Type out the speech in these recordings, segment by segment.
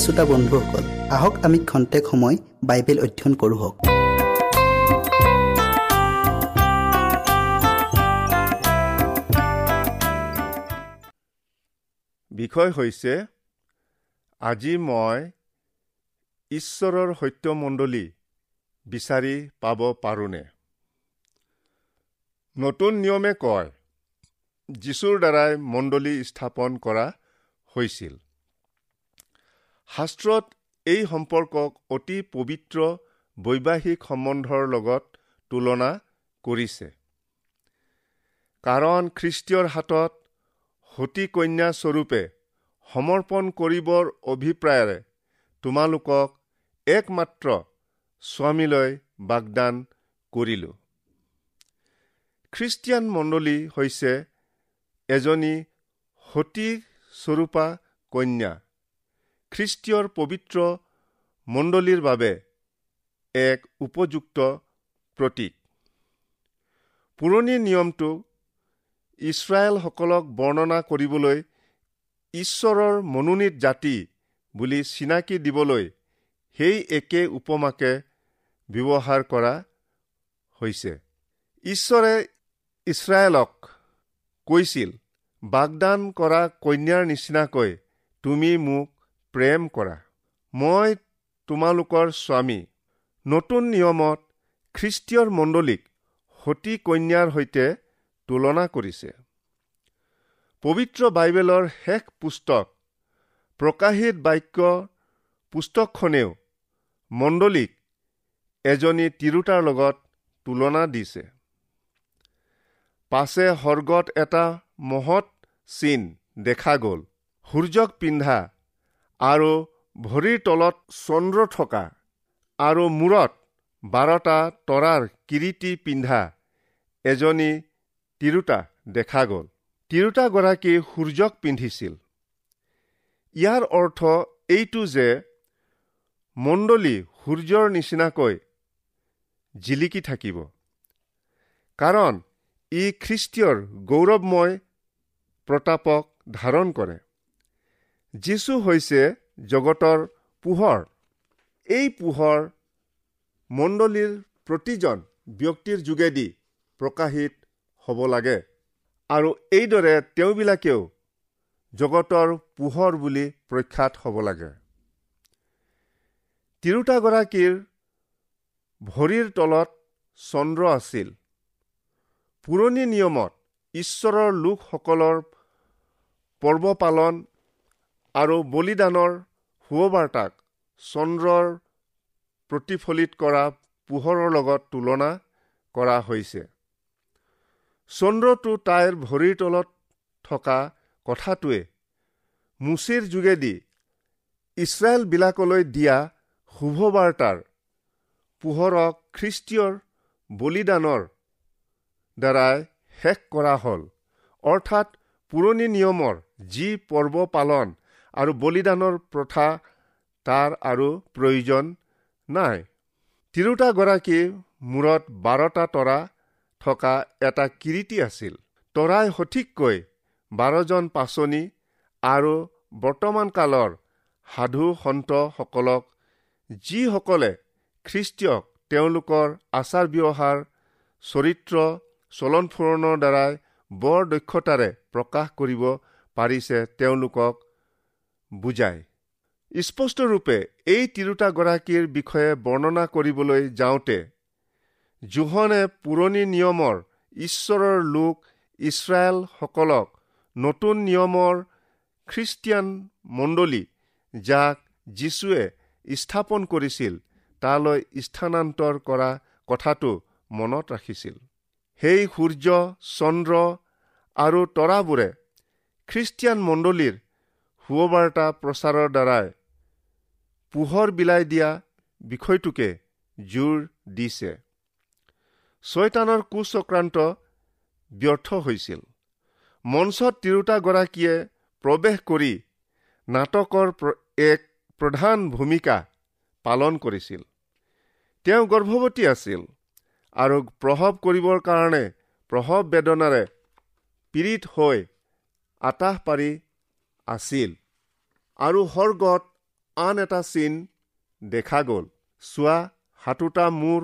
শ্ৰোতা বন্ধুসকল আহক আমি খন্তেক সময় বাইবেল অধ্যয়ন কৰোঁ হওক। বিষয় হৈছে আজি মই ঈশ্বৰৰ সত্যমণ্ডলী বিচাৰি পাব পাৰোঁনে? নতুন নিয়মে কয় যীশুৰ দ্বাৰাই মণ্ডলী স্থাপন কৰা হৈছিল। শাস্ত্ৰত এই সম্পৰ্কক অতি পবিত্ৰ বৈবাহিক সম্বন্ধৰ লগত তুলনা কৰিছে। কাৰণ খ্ৰীষ্টীয়ৰ হাতত সতী কন্যা স্বৰূপে সমৰ্পণ কৰিবৰ অভিপ্ৰায়েৰে তোমালোকক একমাত্ৰ স্বামীলৈ বাগদান কৰিলোঁ। খ্ৰীষ্টিয়ান মণ্ডলী হৈছে এজনী সতী স্বৰূপা কন্যা। খ্ৰীষ্টীয়ৰ পবিত্ৰ মণ্ডলীৰ বাবে এক উপযুক্ত প্ৰতীক। পুৰণি নিয়মটো ইছৰাইলসকলক বৰ্ণনা কৰিবলৈ ঈশ্বৰৰ মনোনীত জাতি বুলি চিনাকি দিবলৈ সেই একে উপমাকে ব্যৱহাৰ কৰা হৈছে। ঈশ্বৰে ইছৰাইলক কৈছিল বাগদান কৰা কন্যাৰ নিচিনাকৈ তুমি মোক প্ৰেম কৰা। মই তোমালোকৰ স্বামী। নতুন নিয়মত খ্ৰীষ্টীয়ৰ মণ্ডলীক সতী কন্যাৰ সৈতে তুলনা কৰিছে। পবিত্ৰ বাইবেলৰ শেষ পুস্তক প্ৰকাশিত বাক্য পুস্তকখনেও মণ্ডলীক এজনী তিৰোতাৰ লগত তুলনা দিছে। পাছে সৰ্গত এটা মহৎ চিন দেখা গ'ল। সূৰ্যক পিন্ধা আৰু ভৰিৰ তলত চন্দ্ৰ থকা আৰু মূৰত বাৰটা তৰাৰ কিৰিটি পিন্ধা এজনী তিৰোতা দেখা গ'ল। তিৰোতাগৰাকী সূৰ্যক পিন্ধিছিল। ইয়াৰ অৰ্থ এইটো যে মণ্ডলী সূৰ্যৰ নিচিনাকৈ জিলিকি থাকিব। কাৰণ ই খ্ৰীষ্টীয়ৰ গৌৰৱময় প্ৰতাপক ধাৰণ কৰে। যীশু হৈছে জগতৰ পোহৰ। এই পোহৰ মণ্ডলীৰ প্ৰতিজন ব্যক্তিৰ যোগেদি প্ৰকাশিত হ'ব লাগে। আৰু এইদৰে তেওঁবিলাকেও জগতৰ পোহৰ বুলি প্ৰখ্যাত হ'ব লাগে। তিৰোতাগৰাকীৰ ভৰিৰ তলত চন্দ্ৰ আছিল। পুৰণি নিয়মত ঈশ্বৰৰ লোকসকলৰ পৰ্ব পালন আৰু বলিদানৰ সুবাৰ্তাক চন্দ্ৰৰ প্ৰতিফলিত কৰা পোহৰৰ লগত তুলনা কৰা হৈছে। চন্দ্ৰটো তাইৰ ভৰিৰ তলত থকা কথাটোৱে মুচিৰ যোগেদি ইছৰাইলবিলাকলৈ দিয়া শুভবাৰ্তাৰ পোহৰক খ্ৰীষ্টীয়ৰ বলিদানৰ দ্বাৰাই শেষ কৰা হ'ল। অৰ্থাৎ পুৰণি নিয়মৰ যি পৰ্ব পালন আৰু বলিদানৰ প্ৰথা তাৰ আৰু প্ৰয়োজন নাই। তিৰোতাগৰাকীৰ মূৰত বাৰটা তৰা থকা এটা কিৰিটি আছিল। তৰাই সঠিককৈ বাৰজন পাচনি আৰু বৰ্তমান কালৰ সাধু সন্তসকলক যিসকলে খ্ৰীষ্টীয়ক তেওঁলোকৰ আচাৰ ব্যৱহাৰ চৰিত্ৰ চলন ফুৰণৰ দ্বাৰাই বৰ দক্ষতাৰে প্ৰকাশ কৰিব পাৰিছে তেওঁলোকক বুজায়। স্পষ্টৰূপে এই তিৰোতাগৰাকীৰ বিষয়ে বৰ্ণনা কৰিবলৈ যাওঁতে জোহনে পুৰণি নিয়মৰ ঈশ্বৰৰ লোক ইছৰাইলসকলক নতুন নিয়মৰ খ্ৰীষ্টিয়ান মণ্ডলী যাক যীশুৱে স্থাপন কৰিছিল তালৈ স্থানান্তৰ কৰা কথাটো মনত ৰাখিছিল। সেই সূৰ্য চন্দ্ৰ আৰু তৰাবোৰে খ্ৰীষ্টিয়ান মণ্ডলীৰ সুবাৰ্তা প্ৰচাৰৰ দ্বাৰাই পোহৰ বিলাই দিয়া বিষয়টোকে জোৰ দিছে। ছয়তানৰ কুচক্ৰান্ত ব্যৰ্থ হৈছিল। মঞ্চত তিৰোতাগৰাকীয়ে প্ৰৱেশ কৰি নাটকৰ এক প্ৰধান ভূমিকা পালন কৰিছিল। তেওঁ গৰ্ভৱতী আছিল আৰু প্ৰসৱ কৰিবৰ কাৰণে প্ৰসৱ বেদনাৰে পীড়িত হৈ আতাহ পাৰি আছিল। আৰু সৰ্গত আন এটা চিন দেখা গ'ল। চোৱা সাতোটা মূৰ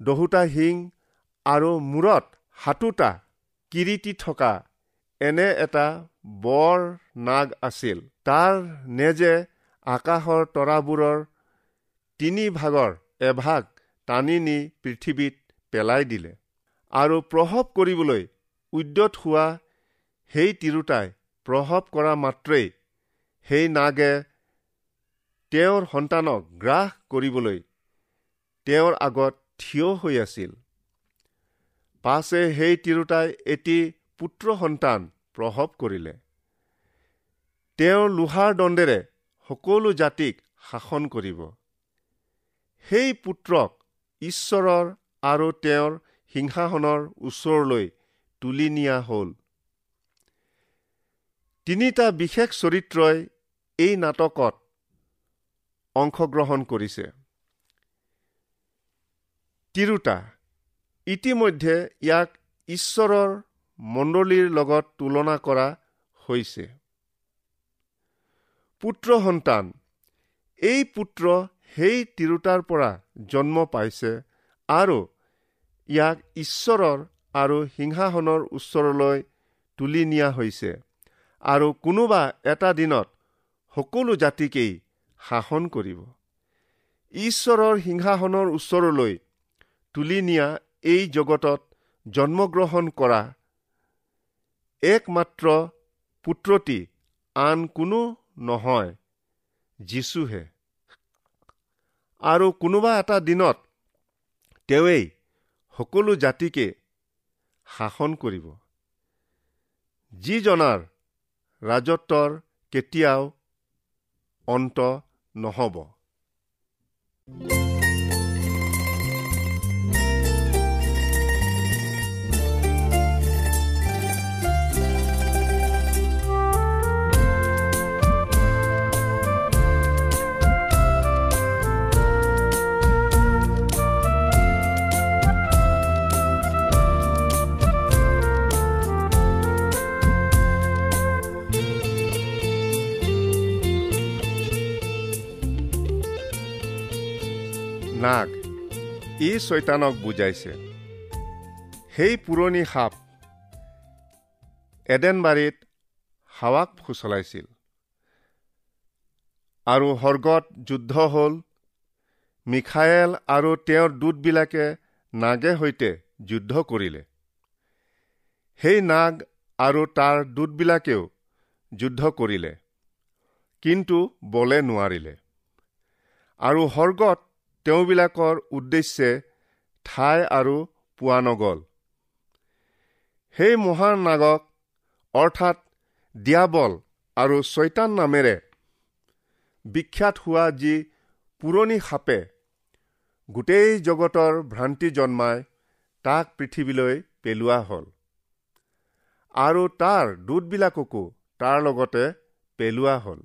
দহোটা শিং আৰু মূৰত সাতোটা কিৰিটি থকা এনে এটা বৰ নাগ আছিল। তাৰ নেজে আকাশৰ তৰাবোৰৰ তিনি ভাগৰ এভাগ টানি নি পৃথিৱীত পেলাই দিলে। আৰু প্ৰসৱ কৰিবলৈ উদ্যত হোৱা সেই তিৰোতাই প্ৰসৱ কৰা মাত্ৰেই সেই নাগে তেওঁৰ সন্তানক গ্ৰাস কৰিবলৈ তেওঁৰ আগত থিয় হৈ আছিল। পাছে সেই তিৰোতাই এটি পুত্ৰ সন্তান প্ৰসৱ কৰিলে। তেওঁ লোহাৰ দণ্ডেৰে সকলো জাতিক শাসন কৰিব। সেই পুত্ৰক ঈশ্বৰৰ আৰু তেওঁৰ সিংহাসনৰ ওচৰলৈ তুলি নিয়া হ'ল। তিনিটা বিশেষ চৰিত্ৰই এই নাটকত অংশগ্ৰহণ কৰিছে। তিৰোতা ইতিমধ্যে ইয়াক ঈশ্বৰৰ মণ্ডলীৰ লগত তুলনা কৰা হৈছে। পুত্ৰ সন্তান এই পুত্ৰ সেই তিৰোতাৰ পৰা জন্ম পাইছে আৰু ইয়াক ঈশ্বৰৰ আৰু সিংহাসনৰ ওচৰলৈ তুলি নিয়া হৈছে। আৰু কোনোবা এটা দিনত সকলো জাতিকেই শাসন কৰিব। ঈশ্বৰৰ সিংহাসনৰ ওচৰলৈ তুলি নিয়া এই জগতত জন্মগ্ৰহণ কৰা একমাত্ৰ পুত্ৰটি আন কোনো নহয় যীশুহে। আৰু কোনোবা এটা দিনত তেওঁৱেই সকলো জাতিকে শাসন কৰিব। যিজনাৰ ৰাজত্বৰ কেতিয়াও অন্ত নহ'ব। নাগ। ই ছৈতানক বুজাইছে। সেই পুৰণি সাপ এডেনবাৰীত হাৱাক ফুচলাইছিল। আৰু সৰ্গত যুদ্ধ হ'ল। মিখায়েল আৰু তেওঁৰ দূতবিলাকে নাগে সৈতে যুদ্ধ কৰিলে। সেই নাগ আৰু তাৰ দূতবিলাকেও যুদ্ধ কৰিলে। কিন্তু বলে নোৱাৰিলে। আৰু সৰ্গত তেওঁবিলাকৰ উদ্দেশ্যে ঠাই আৰু পোৱা নগ'ল। সেই মহান নাগক অৰ্থাৎ দিয়াবল আৰু ছৈতান নামেৰে বিখ্যাত হোৱা যি পুৰণি সাপে গোটেই জগতৰ ভ্ৰান্তি জন্মাই তাক পৃথিৱীলৈ পেলোৱা হ'ল। আৰু তাৰ দূতবিলাককো তাৰ লগতে পেলোৱা হ'ল।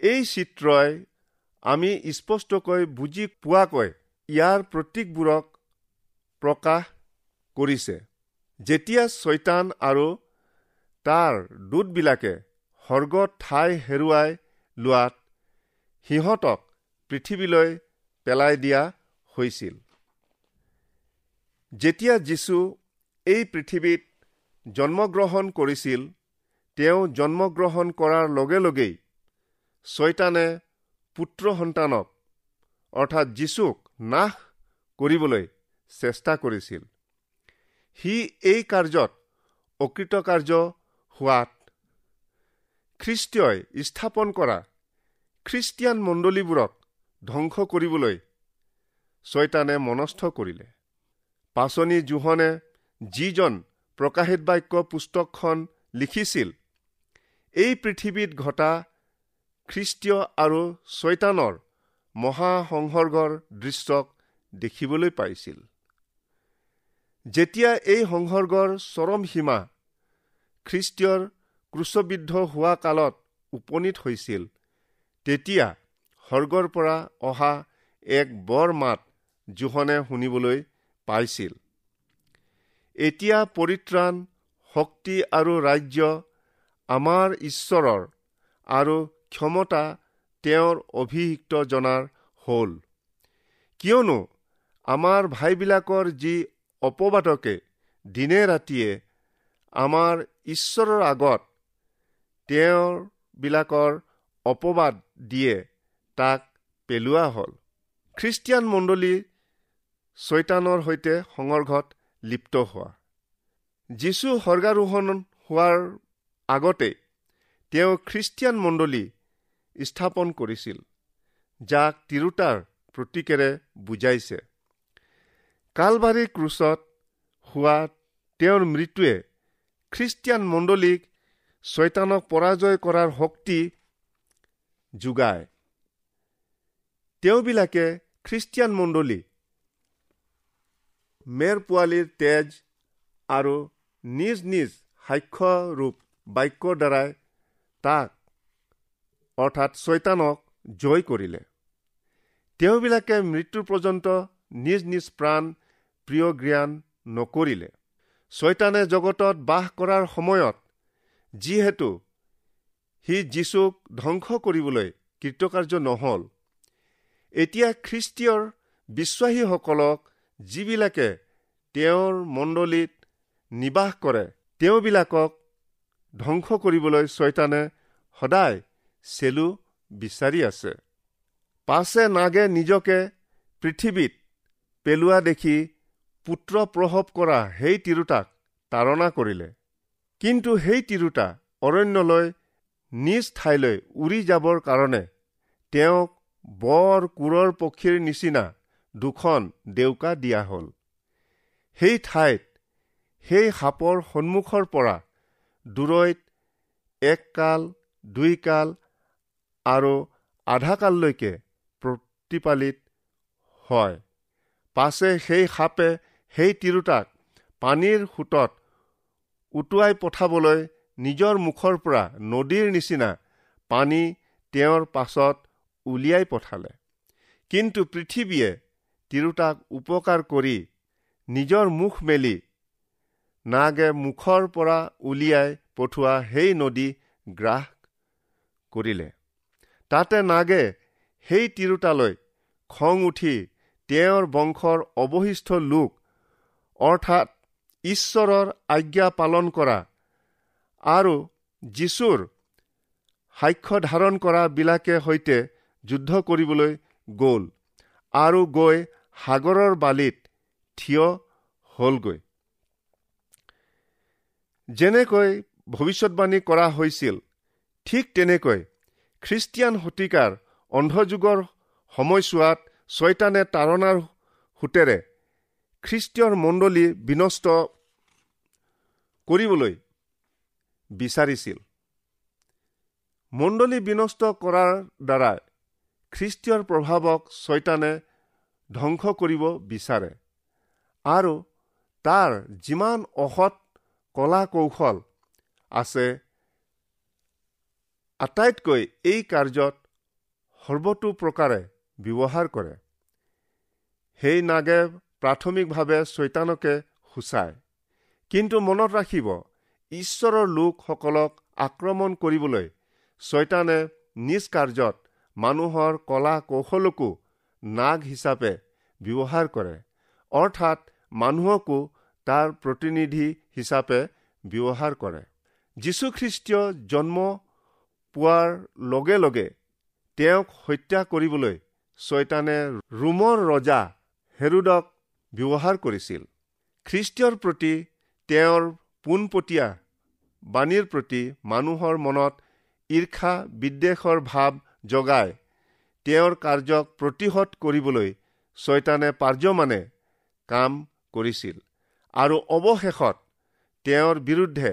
এই চিত্ৰই আমি স্পষ্টকৈ বুজি পোৱাকৈ ইয়াৰ প্ৰতীকবোৰক প্ৰকাশ কৰিছে। যেতিয়া ছৈতান আৰু তাৰ দূতবিলাকে সৰ্গত ঠাই হেৰুৱাই লোৱাত সিহঁতক পৃথিৱীলৈ পেলাই দিয়া হৈছিল। যেতিয়া যীশু এই পৃথিৱীত জন্মগ্ৰহণ কৰিছিল তেওঁ জন্মগ্ৰহণ কৰাৰ লগে লগেই ছয়তানে পুত্ৰ সন্তানক অৰ্থাৎ যীশুক নাশ কৰিবলৈ চেষ্টা কৰিছিল। সি এই কাৰ্যত অকৃতকাৰ্য হোৱাত খ্ৰীষ্টীয়ই স্থাপন কৰা খ্ৰীষ্টিয়ান মণ্ডলীবোৰক ধ্বংস কৰিবলৈ ছয়তানে মনস্থ কৰিলে। পাচনি জোহনে যিজন প্ৰকাশিত বাক্য পুস্তকখন লিখিছিল এই পৃথিৱীত ঘটা খ্ৰীষ্টীয় আৰু ছয়তানৰ মহাসংসৰ্গৰ দৃশ্যক দেখিবলৈ পাইছিল। যেতিয়া এই সংসৰ্গৰ চৰম সীমা খ্ৰীষ্টীয়ৰ ক্ৰুচবিদ্ধ হোৱা কালত উপনীত হৈছিল তেতিয়া সৰ্গৰ পৰা অহা এক বৰ মাত জোহনে শুনিবলৈ পাইছিল। এতিয়া পৰিত্ৰাণ শক্তি আৰু ৰাজ্য আমাৰ ঈশ্বৰৰ আৰু ক্ষমতা তেওঁৰ অভিষিক্ত জনাৰ হ'ল। কিয়নো আমাৰ ভাইবিলাকৰ যি অপবাদকে দিনে ৰাতিয়ে আমাৰ ঈশ্বৰৰ আগত তেওঁৰ বিলাকৰ অপবাদ দিয়ে তাক পেলোৱা হ'ল। খ্ৰীষ্টিয়ান মণ্ডলী ছৈতানৰ সৈতে সংঘৰ্ষত লিপ্ত হোৱা। যীশু সৰ্গাৰোহণ হোৱাৰ আগতে তেওঁ খ্ৰীষ্টিয়ান মণ্ডলী স্থাপন কৰিছিল যাক তিৰোতাৰ প্ৰতীকেৰে বুজাইছে। কালবাৰী ক্ৰুচত হোৱা তেওঁৰ মৃত্যুৱে খ্ৰীষ্টিয়ান মণ্ডলীক ছয়তানক পৰাজয় কৰাৰ শক্তি যোগায়। তেওঁবিলাকে খ্ৰীষ্টিয়ান মণ্ডলী মেৰ পোৱালীৰ তেজ আৰু নিজ নিজ সাক্ষ্যৰূপ বাক্যৰ দ্বাৰাই তাক অৰ্থাৎ ছয়তানক জয় কৰিলে। তেওঁবিলাকে মৃত্যু পৰ্যন্ত নিজ নিজ প্ৰাণ প্ৰিয় জ্ঞান নকৰিলে। ছয়তানে জগতত বাস কৰাৰ সময়ত যিহেতু সি যীশুক ধ্বংস কৰিবলৈ কৃতকাৰ্য নহল এতিয়া খ্ৰীষ্টীয়ৰ বিশ্বাসীসকলক যিবিলাকে তেওঁৰ মণ্ডলীত নিবাস কৰে তেওঁবিলাকক ধ্বংস কৰিবলৈ ছয়তানে সদায় চেলু বিচাৰি আছে। পাছে নাগে নিজকে পৃথিৱীত পেলোৱা দেখি পুত্ৰ প্ৰসৱ কৰা সেই তিৰোতাক তাৰণা কৰিলে। কিন্তু সেই তিৰোতা অৰণ্যলৈ নিজ ঠাইলৈ উৰি যাবৰ কাৰণে তেওঁক বৰ কোৰৰ পক্ষীৰ নিচিনা দুখন ডেউকা দিয়া হ'ল। সেই ঠাইত সেই সাপৰ সন্মুখৰ পৰা দূৰৈত এক কাল দুই কাল আৰু আধা কাললৈকে প্ৰতিপালিত হয়। পাছে সেই সাপে সেই তিৰোতাক পানীৰ সোঁতত উটুৱাই পঠাবলৈ নিজৰ মুখৰ পৰা নদীৰ নিচিনা পানী তেওঁৰ পাছত উলিয়াই পঠালে। কিন্তু পৃথিৱীয়ে তিৰোতাক উপকাৰ কৰি নিজৰ মুখ মেলি নাগে মুখৰ পৰা উলিয়াই পঠোৱা সেই নদী গ্ৰাস কৰিলে। তাতে নাগে সেই তিৰোতালৈ খং উঠি তেওঁৰ বংশৰ অৱশিষ্ট লোক অৰ্থাৎ ঈশ্বৰৰ আজ্ঞা পালন কৰা আৰু যীশুৰ সাক্ষ্য ধাৰণ কৰাবিলাকে সৈতে যুদ্ধ কৰিবলৈ গ'ল আৰু গৈ সাগৰৰ বালিত থিয় হ'লগৈ। যেনেকৈ ভৱিষ্যতবাণী কৰা হৈছিল ঠিক তেনেকৈ খ্ৰীষ্টিয়ান শতিকাৰ অন্ধযুগৰ সময়ছোৱাত ছয়তানে তাৰণাৰ সোঁতেৰে খ্ৰীষ্টীয় মণ্ডলী বিনষ্ট কৰিবলৈ বিচাৰিছিল। মণ্ডলী বিনষ্ট কৰাৰ দ্বাৰা খ্ৰীষ্টীয়ৰ প্ৰভাৱক ছয়তানে ধ্বংস কৰিব বিচাৰে আৰু তাৰ যিমান অসৎ কলা কৌশল আছে আটাইতকৈ এই কাৰ্যত সৰ্বতো প্ৰকাৰে ব্যৱহাৰ কৰে। সেই নাগে প্ৰাথমিকভাৱে চৈতানকে সূচায়। কিন্তু মনত ৰাখিব ঈশ্বৰৰ লোকসকলক আক্ৰমণ কৰিবলৈ ছয়তানে নিজ কাৰ্যত মানুহৰ কলা কৌশলকো নাগ হিচাপে ব্যৱহাৰ কৰে অৰ্থাৎ মানুহকো তাৰ প্ৰতিনিধি হিচাপে ব্যৱহাৰ কৰে। যীশুখ্ৰীষ্টীয় জন্ম পোৱাৰ লগে লগে তেওঁক হত্যা কৰিবলৈ ছয়তানে ৰোমৰ ৰজা হেৰুদক ব্যৱহাৰ কৰিছিল। খ্ৰীষ্টীয়ৰ প্ৰতি তেওঁৰ পোনপটীয়া বাণীৰ প্ৰতি মানুহৰ মনত ঈৰ্ষা বিদ্বেষৰ ভাৱ জগাই তেওঁৰ কাৰ্যক প্ৰতিহত কৰিবলৈ ছয়তানে পাৰ্যমানে কাম কৰিছিল আৰু অৱশেষত তেওঁৰ বিৰুদ্ধে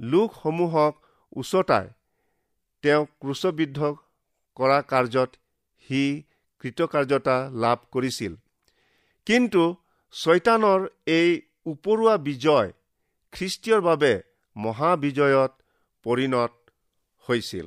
লোকসমূহক উচতাই তেওঁক ক্ৰুচবিদ্ধ কৰা কাৰ্যত সি কৃতকাৰ্যতা লাভ কৰিছিল। কিন্তু ছয়তানৰ এই উপৰুৱা বিজয় খ্ৰীষ্টীয়ৰ বাবে মহাবিজয়ত পৰিণত হৈছিল।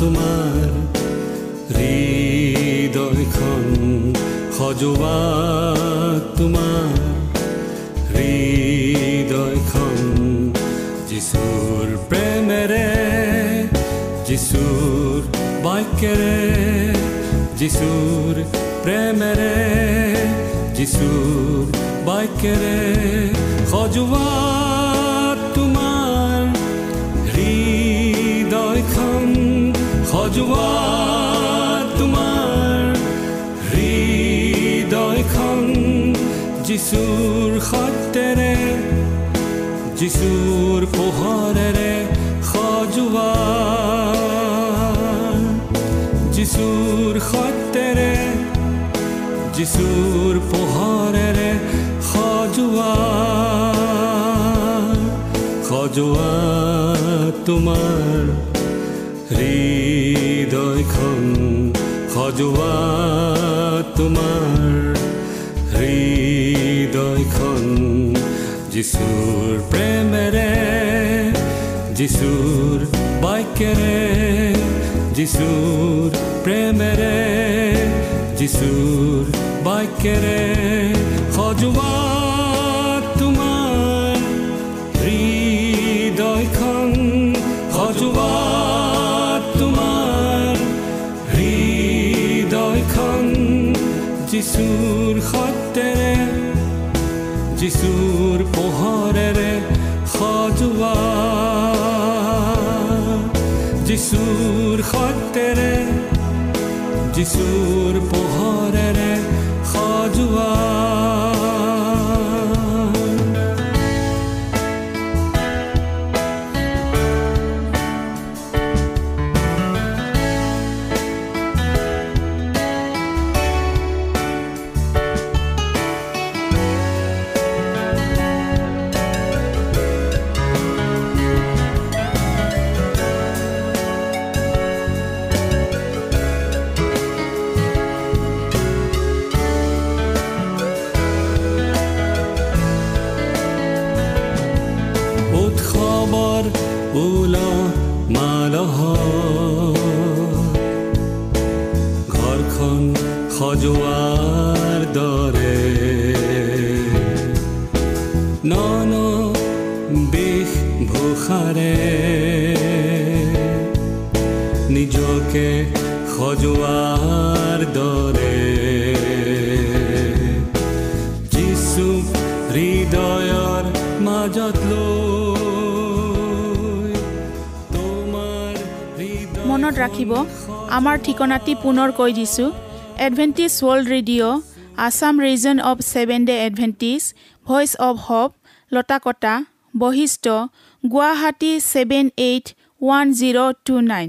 তোমাৰ হৃদয়খন সজোৱা তোমাৰ হৃদয়খন যিচুৰ প্ৰেমেৰে যিচুৰ বাক্যেৰে যিচুৰ প্ৰেমেৰে যিচুৰ বাক্যেৰে সজোৱা সজোৱা তোমাৰ হৃদয়খন যিচুৰ সত্যেৰে যিচুৰ পোহৰেৰে সজোৱা যিচুৰ সত্যেৰে যিচুৰ পোহৰেৰে সজোৱা সজোৱা তোমাৰ হৃদয়খন সজোৱা তোমাৰ। হৃদয়খন যিচুৰ প্ৰেমেৰে যিচুৰ বাক্যেৰে যিচুৰ প্ৰেমেৰে যিচুৰ বাক্যেৰে সজোৱা যিচুৰ সত্যেৰে যিচুৰ পোহৰেৰে সজোৱা যিচুৰ সত্যেৰে যিচুৰ পোহৰেৰে সজোৱা নিজকে সজোৱাৰ দৰে যিচু হৃদয়ৰ মাজত মনত ৰাখিব আমাৰ ঠিকনাটি পুনৰ কৈ দিছোঁ। Adventist World Radio' Assam region of Seven Day Adventist Voice of Hope Latakata Basistha Guwahati seven eight one zero' two nine